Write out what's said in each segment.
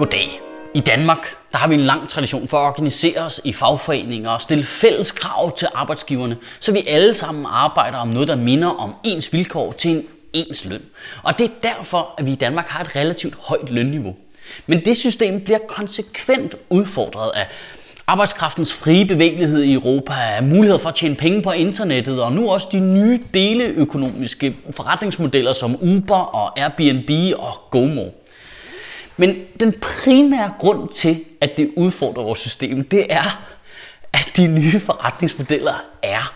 Goddag. I Danmark der har vi en lang tradition for at organisere os i fagforeninger og stille fælles krav til arbejdsgiverne, så vi alle sammen arbejder om noget, der minder om ens vilkår til en ens løn. Og det er derfor, at vi i Danmark har et relativt højt lønniveau. Men det system bliver konsekvent udfordret af arbejdskraftens frie bevægelighed i Europa, af muligheder for at tjene penge på internettet, og nu også de nye deleøkonomiske forretningsmodeller som Uber og Airbnb og GoMo. Men den primære grund til, at det udfordrer vores system, det er, at de nye forretningsmodeller er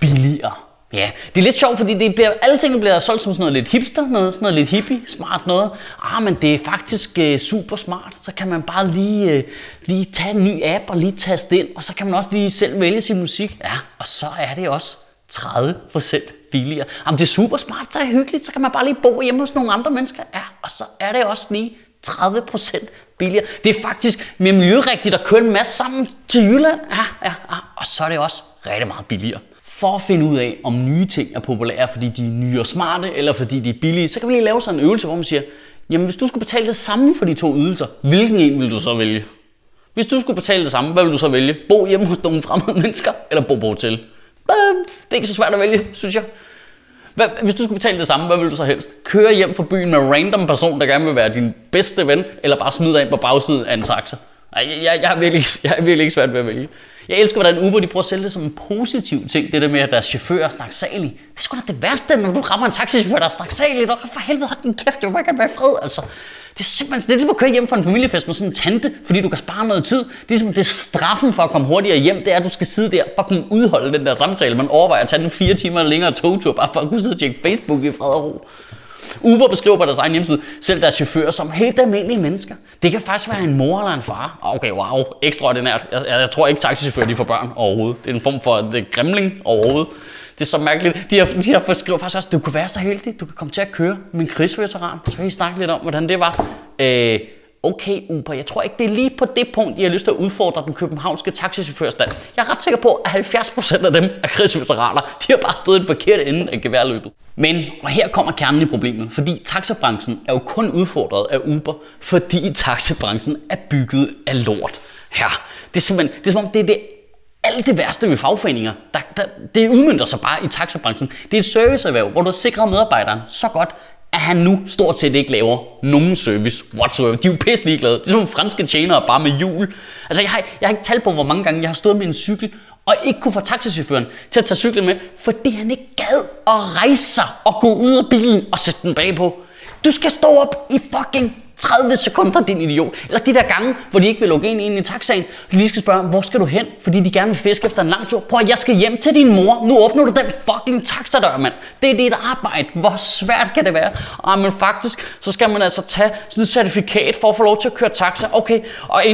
billigere. Ja, det er lidt sjovt, fordi det bliver, alle ting bliver solgt som sådan noget lidt hipster, noget, sådan noget lidt hippie, smart noget. Ah, men det er faktisk uh, super smart. Så kan man bare lige, uh, lige tage en ny app og lige taste ind, og så kan man også lige selv vælge sin musik. Ja, og så er det også 30% billigere. Jamen, det er super smart, så er det hyggeligt, så kan man bare lige bo hjemme hos nogle andre mennesker. Ja, og så er det også lige 30% billigere. Det er faktisk mere miljørigtigt at køre en masse sammen til Jylland. Ja, ja, ja. Og så er det også rigtig meget billigere. For at finde ud af, om nye ting er populære, fordi de er nye og smarte, eller fordi de er billige, så kan vi lige lave sådan en øvelse, hvor man siger, jamen hvis du skulle betale det samme for de to ydelser, hvilken en vil du så vælge? Hvis du skulle betale det samme, hvad vil du så vælge? Bo hjemme hos nogle fremmede mennesker, eller bo på hotel? Det er ikke så svært at vælge, synes jeg. Hvad, hvis du skulle betale det samme, hvad vil du så helst? Køre hjem fra byen med en random person, der gerne vil være din bedste ven, eller bare smide dig ind på bagsiden af en taxa? Jeg, jeg, jeg, er virkelig, jeg er virkelig ikke svært ved at vælge. Jeg elsker, hvordan Uber de prøver at sælge det som en positiv ting, det der med, at deres chauffør er snaksalig. Det er sgu da det værste, når du rammer en taxichauffør, der er snaksalig. Du for helvede, hold din kæft, det vil bare være fred, altså. Det er simpelthen det er ligesom at køre hjem fra en familiefest med sådan en tante, fordi du kan spare noget tid. Det er ligesom, det er straffen for at komme hurtigere hjem, det er, at du skal sidde der og fucking udholde den der samtale. Man overvejer at tage den fire timer længere togtur, bare for at kunne sidde og tjekke Facebook i fred og ro. Uber beskriver på deres egen hjemmeside selv deres chauffører som helt almindelige mennesker. Det kan faktisk være en mor eller en far. Ah, okay, wow, ekstraordinært. Jeg, jeg, jeg tror ikke, taxichauffører de får børn overhovedet. Det er en form for det grimling overhovedet. Det er så mærkeligt. De har, de har beskrevet faktisk også, du kunne være så heldig, du kan komme til at køre min krigsveteran. Så kan I snakke lidt om, hvordan det var. Øh, okay Uber, jeg tror ikke, det er lige på det punkt, jeg har lyst til at udfordre den københavnske taxichaufførstand. Jeg er ret sikker på, at 70% af dem er krigsveteraner. De har bare stået i den forkerte ende af geværløbet. Men, og her kommer kernen i problemet, fordi taxabranchen er jo kun udfordret af Uber, fordi taxabranchen er bygget af lort. Ja, det er simpelthen, det er som om det er det alt det værste ved fagforeninger, der, der, det udmyndter sig bare i taxabranchen. Det er et serviceerhverv, hvor du sikrer medarbejderen så godt, at han nu stort set ikke laver nogen service whatsoever. De er jo pisse ligeglade. Det er som franske tjenere bare med hjul. Altså, jeg har, jeg har ikke talt på, hvor mange gange jeg har stået med en cykel, og ikke kunne få taxichaufføren til at tage cyklen med, fordi han ikke gad at rejse sig og gå ud af bilen og sætte den bagpå. Du skal stå op i fucking 30 sekunder, din idiot. Eller de der gange, hvor de ikke vil lukke ind i taxaen. De lige skal spørge, hvor skal du hen? Fordi de gerne vil fiske efter en lang tur. Prøv at jeg skal hjem til din mor. Nu åbner du den fucking taxadør, mand. Det er dit arbejde. Hvor svært kan det være? Ah, men faktisk, så skal man altså tage sådan et certifikat for at få lov til at køre taxa. Okay, og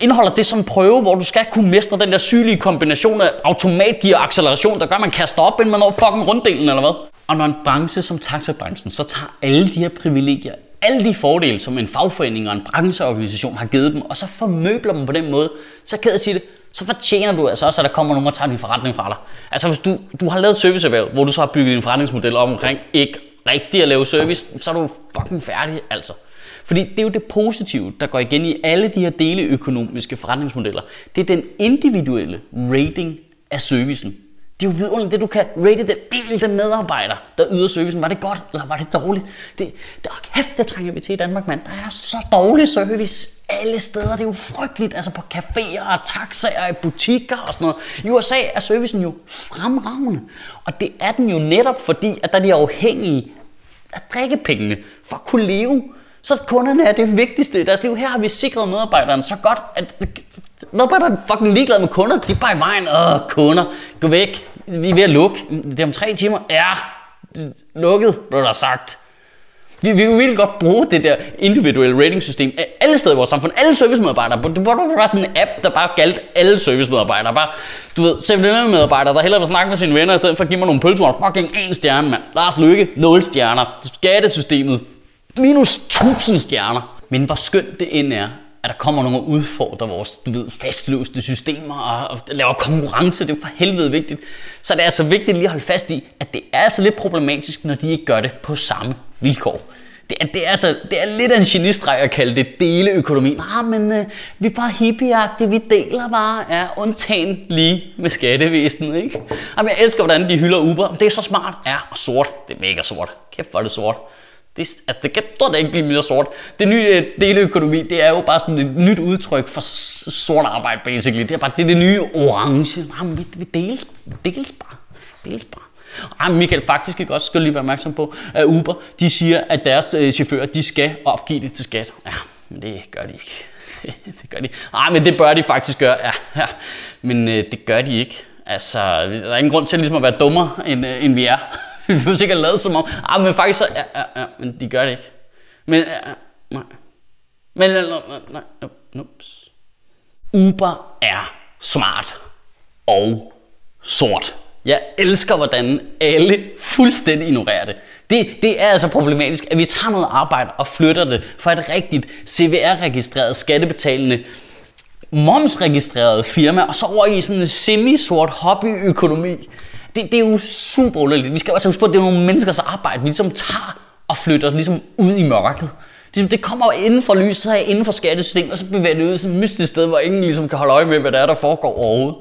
indeholder det som en prøve, hvor du skal kunne mestre den der sygelige kombination af automatgear og acceleration, der gør, at man kaster op, inden man når fucking runddelen, eller hvad? Og når en branche som taxabranchen så tager alle de her privilegier alle de fordele, som en fagforening og en brancheorganisation har givet dem, og så formøbler dem på den måde, så kan jeg sige det, så fortjener du altså også, at der kommer nogen og tager din forretning fra dig. Altså hvis du, du har lavet serviceerhverv, hvor du så har bygget din forretningsmodel om omkring ikke rigtigt at lave service, så er du fucking færdig altså. Fordi det er jo det positive, der går igen i alle de her deleøkonomiske forretningsmodeller. Det er den individuelle rating af servicen. Det er jo vidunderligt, det du kan rate den enkelte medarbejder, der yder servicen. Var det godt, eller var det dårligt? Det, det er kæft, det trænger vi til i Danmark, mand. Der er så dårlig service alle steder. Det er jo frygteligt, altså på caféer og taxaer, i butikker og sådan noget. I USA er servicen jo fremragende. Og det er den jo netop fordi, at der er de afhængige af drikkepengene for at kunne leve. Så kunderne er det vigtigste i deres liv. Her har vi sikret medarbejderen så godt, at medarbejderne er fucking ligeglade med kunder. De er bare i vejen. Åh, kunder, gå væk vi er ved at lukke. Det er om tre timer. Ja, lukket, blev der sagt. Vi, vi vil godt bruge det der individuelle ratingsystem alle steder i vores samfund. Alle servicemedarbejdere. Det var bare sådan en app, der bare galt alle servicemedarbejdere. Bare, du ved, 7 medarbejdere, der hellere vil snakke med sine venner, i stedet for at give mig nogle pølser. Fucking en stjerne, mand. Lars Lykke, 0 stjerner. Skattesystemet, minus 1000 stjerner. Men hvor skønt det end er, at der kommer nogen og udfordrer vores du ved, fastlåste systemer og, og laver konkurrence. Det er jo for helvede vigtigt. Så det er altså vigtigt lige at holde fast i, at det er altså lidt problematisk, når de ikke gør det på samme vilkår. Det er, det, er altså, det er lidt af en genistreg at kalde det deleøkonomi. Nej, men øh, vi er bare hippieagtige, vi deler bare, ja, undtagen lige med skattevæsenet, ikke? Jamen, jeg elsker, hvordan de hylder Uber. Det er så smart. Ja, og sort. Det er mega sort. Kæft, hvor er det sort. Det, altså, det kan da ikke blive mere sort. Det nye øh, deleøkonomi, det er jo bare sådan et nyt udtryk for sort arbejde, basically. Det er bare det, er det nye orange. Jamen, vi, vi deles, deles bare. Deles bare. Ah, Ej, Michael, faktisk ikke også skal lige være opmærksom på, at Uber, de siger, at deres øh, chauffører, de skal opgive det til skat. Ja, men det gør de ikke. det gør de. Ej, men det bør de faktisk gøre. Ja, ja. Men øh, det gør de ikke. Altså, der er ingen grund til ligesom at være dummere, end, øh, end vi er vi behøver sikkert lade som om, ah, men faktisk så, ja, ja, ja, men de gør det ikke. Men, ja, nej. Men, nej, nej, ups. Uber er smart og sort. Jeg elsker, hvordan alle fuldstændig ignorerer det. det. Det er altså problematisk, at vi tager noget arbejde og flytter det fra et rigtigt CVR-registreret, skattebetalende, momsregistreret firma, og så over i sådan en semi-sort hobbyøkonomi. Det, det er jo super underligt. Vi skal også altså huske på, at det er nogle menneskers arbejde, vi ligesom tager og flytter ligesom ud i mørket. Det, det kommer jo inden for lyset her, inden for skattesystemet, og så bevæger det ud i sådan et mystisk sted, hvor ingen ligesom kan holde øje med, hvad der er, der foregår overhovedet.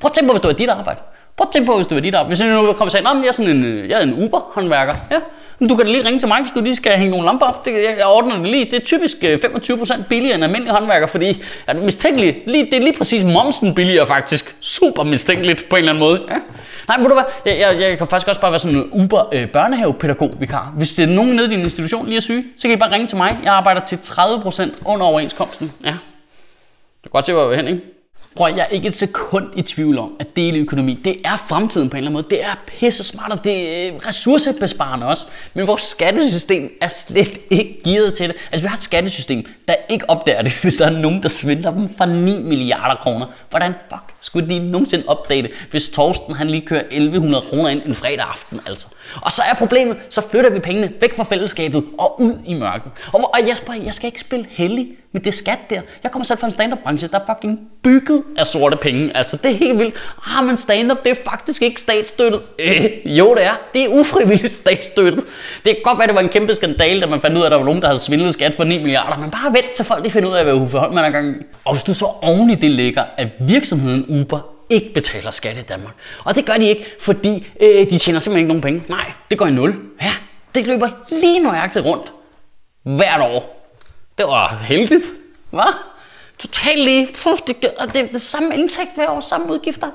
Prøv at tænke på, hvis det var dit arbejde. Prøv at tænke på, hvis det var dit arbejde. Hvis jeg nu kommer og sagde, at jeg er, sådan en, øh, jeg er en Uber-håndværker. Ja. Du kan da lige ringe til mig, hvis du lige skal hænge nogle lamper op. Det, jeg, ordner det lige. Det er typisk øh, 25% billigere end almindelig håndværker, fordi er mistænkeligt, lige, det er lige præcis momsen billigere faktisk. Super mistænkeligt på en eller anden måde. Ja. Nej, ved du hvad? Jeg, jeg, jeg kan faktisk også bare være sådan en Uber øh, børnehavepædagog vikar. Hvis det er nogen nede i din institution lige er syge, så kan I bare ringe til mig. Jeg arbejder til 30% under overenskomsten. Ja. Du kan godt se, hvor jeg vil hen, ikke? Prøv jeg er ikke et sekund i tvivl om, at deleøkonomi, det er fremtiden på en eller anden måde. Det er pisse smart, og det er øh, ressourcebesparende også. Men vores skattesystem er slet ikke givet til det. Altså vi har et skattesystem, der ikke opdager det, hvis der er nogen, der svindler dem for 9 milliarder kroner. Hvordan fuck skulle de nogensinde opdage det, hvis Torsten han lige kører 1100 kroner ind en fredag aften altså. Og så er problemet, så flytter vi pengene væk fra fællesskabet og ud i mørket. Og, og Jesper, jeg skal ikke spille heldig men det skat der. Jeg kommer selv fra en stand-up-branche, der er fucking bygget af sorte penge. Altså, det er helt vildt. Ah, men stand-up, det er faktisk ikke statsstøttet. Øh, jo, det er. Det er ufrivilligt statsstøttet. Det kan godt være, det var en kæmpe skandal, da man fandt ud af, at der var nogen, der havde svindlet skat for 9 milliarder. Men bare vent til folk, de finder ud af, hvad Uffe Holm er gang. Og hvis du så oven i det ligger, at virksomheden Uber ikke betaler skat i Danmark. Og det gør de ikke, fordi øh, de tjener simpelthen ikke nogen penge. Nej, det går i nul. Ja, det løber lige nøjagtigt rundt hvert år. Det var heldigt, Hvad? Totalt lige. Puh, det, det, det, det samme indtægt hver år, samme udgifter.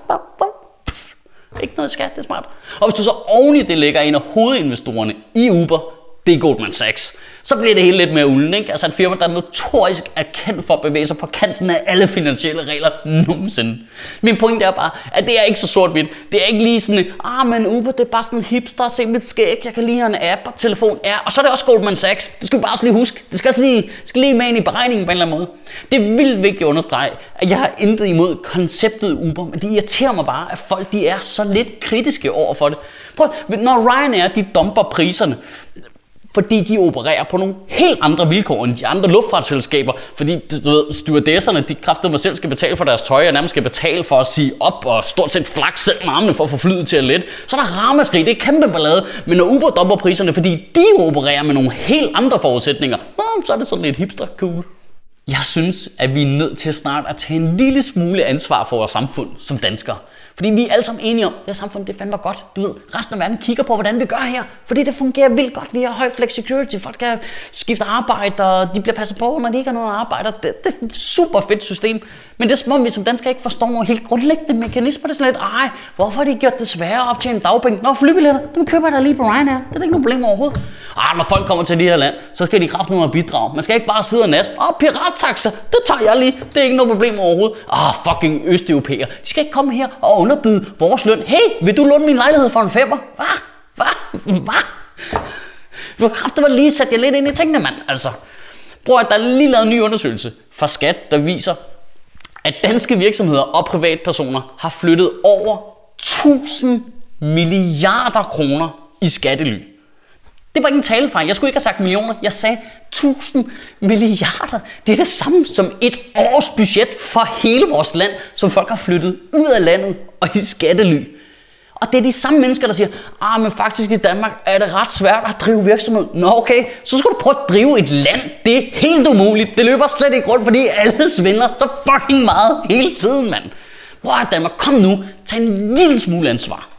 Ikke noget skat, det er smart. Og hvis du så oven i det lægger en af hovedinvestorerne i Uber, det er Goldman Sachs så bliver det hele lidt mere ulden. Ikke? Altså et firma, der notorisk er kendt for at bevæge sig på kanten af alle finansielle regler nogensinde. Min pointe er bare, at det er ikke så sort-hvidt. Det er ikke lige sådan, ah, men Uber, det er bare sådan en hipster, se mit skæg, jeg kan lige have en app og telefon. Ja, og så er det også Goldman Sachs. Det skal vi bare også lige huske. Det skal også lige, skal lige med ind i beregningen på en eller anden måde. Det er vildt vigtigt at understrege, at jeg har intet imod konceptet Uber, men det irriterer mig bare, at folk de er så lidt kritiske over for det. Prøv, når Ryanair de dumper priserne, fordi de opererer på nogle helt andre vilkår end de andre luftfartsselskaber. Fordi du ved, stewardesserne, de kræfter mig selv skal betale for deres tøj, og nærmest skal betale for at sige op og stort set flaks selv med armene for at få flyet til at let. Så er der ramaskrig, det er kæmpe ballade. Men når Uber dumper priserne, fordi de opererer med nogle helt andre forudsætninger, hmm, så er det sådan lidt hipster cool. Jeg synes, at vi er nødt til snart at tage en lille smule ansvar for vores samfund som danskere. Fordi vi er alle sammen enige om, at det her samfund det fandme godt. Du ved, resten af verden kigger på, hvordan vi gør her. Fordi det fungerer vildt godt. Vi har høj flex security. Folk kan skifte arbejde, og de bliver passet på, når de ikke har noget arbejde. Det, det er et super fedt system. Men det er som om, vi som danskere ikke forstår nogle helt grundlæggende mekanismer. Det er sådan lidt, ej, hvorfor har de gjort det sværere op til en dagpenge? Nå, flybilletter, dem køber jeg da lige på Ryanair. Det er ikke noget problem overhovedet. Ah, når folk kommer til det her land, så skal de kraft med bidrage. Man skal ikke bare sidde og næste. Åh, pirattaxa, det tager jeg lige. Det er ikke noget problem overhovedet. Ah, fucking østeuropæer. De skal ikke komme her og underbyde vores løn. Hey, vil du låne min lejlighed for en femmer? Hvad? Hvad? Hvad? Du har kraftigt lige sat jer lidt ind i tingene, mand. Altså, Bror, at der er lige lavet en ny undersøgelse fra Skat, der viser, at danske virksomheder og privatpersoner har flyttet over 1000 milliarder kroner i skattely. Det var ikke en talefejl. Jeg skulle ikke have sagt millioner. Jeg sagde 1000 milliarder. Det er det samme som et års budget for hele vores land, som folk har flyttet ud af landet og i skattely. Og det er de samme mennesker, der siger, ah, men faktisk i Danmark er det ret svært at drive virksomhed. Nå okay, så skal du prøve at drive et land. Det er helt umuligt. Det løber slet ikke rundt, fordi alle svindler så fucking meget hele tiden, mand. Hvor er Danmark? Kom nu, tag en lille smule ansvar.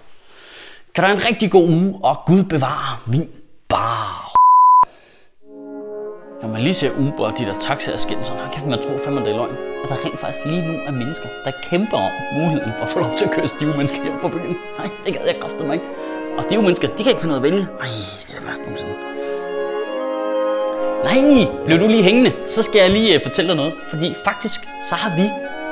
Kan du have en rigtig god uge, og Gud bevare min bare Når man lige ser Uber og de der taxaer skænde sig, kæft man tro fandme det er løgn. At der rent faktisk lige nu er mennesker, der kæmper om muligheden for at få lov til at køre stive mennesker hjem fra byen. Nej, det gad jeg kræfte mig ikke. Og stive mennesker, de kan ikke finde noget at vælge. Ej, det er det værste nogensinde. Nej, blev du lige hængende, så skal jeg lige øh, fortælle dig noget. Fordi faktisk, så har vi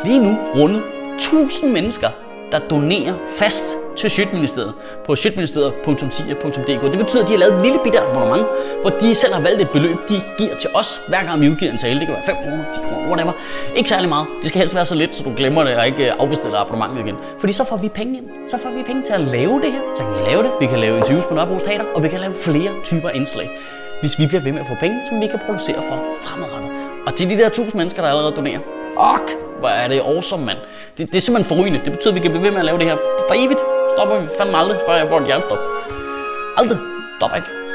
lige nu rundet 1000 mennesker, der donerer fast til Sjøtministeriet på sjøtministeriet.10.dk. Det betyder, at de har lavet et lille bitte abonnement, hvor de selv har valgt et beløb, de giver til os, hver gang vi udgiver en tale. Det kan være 5 kroner, 10 kroner, whatever. Ikke særlig meget. Det skal helst være så let, så du glemmer det og ikke øh, afbestiller abonnementet igen. Fordi så får vi penge ind. Så får vi penge til at lave det her. Så kan vi lave det. Vi kan lave interviews på Nørrebro Teater, og vi kan lave flere typer indslag hvis vi bliver ved med at få penge, som vi kan producere for fremadrettet. Og til de der tusind mennesker, der allerede donerer, ok, hvor er det awesome, mand. Det, det er simpelthen forrygende. Det betyder, at vi kan blive ved med at lave det her for evigt. Stopper vi fandme aldrig, før jeg får et hjertestop. Aldrig. Stopper ikke.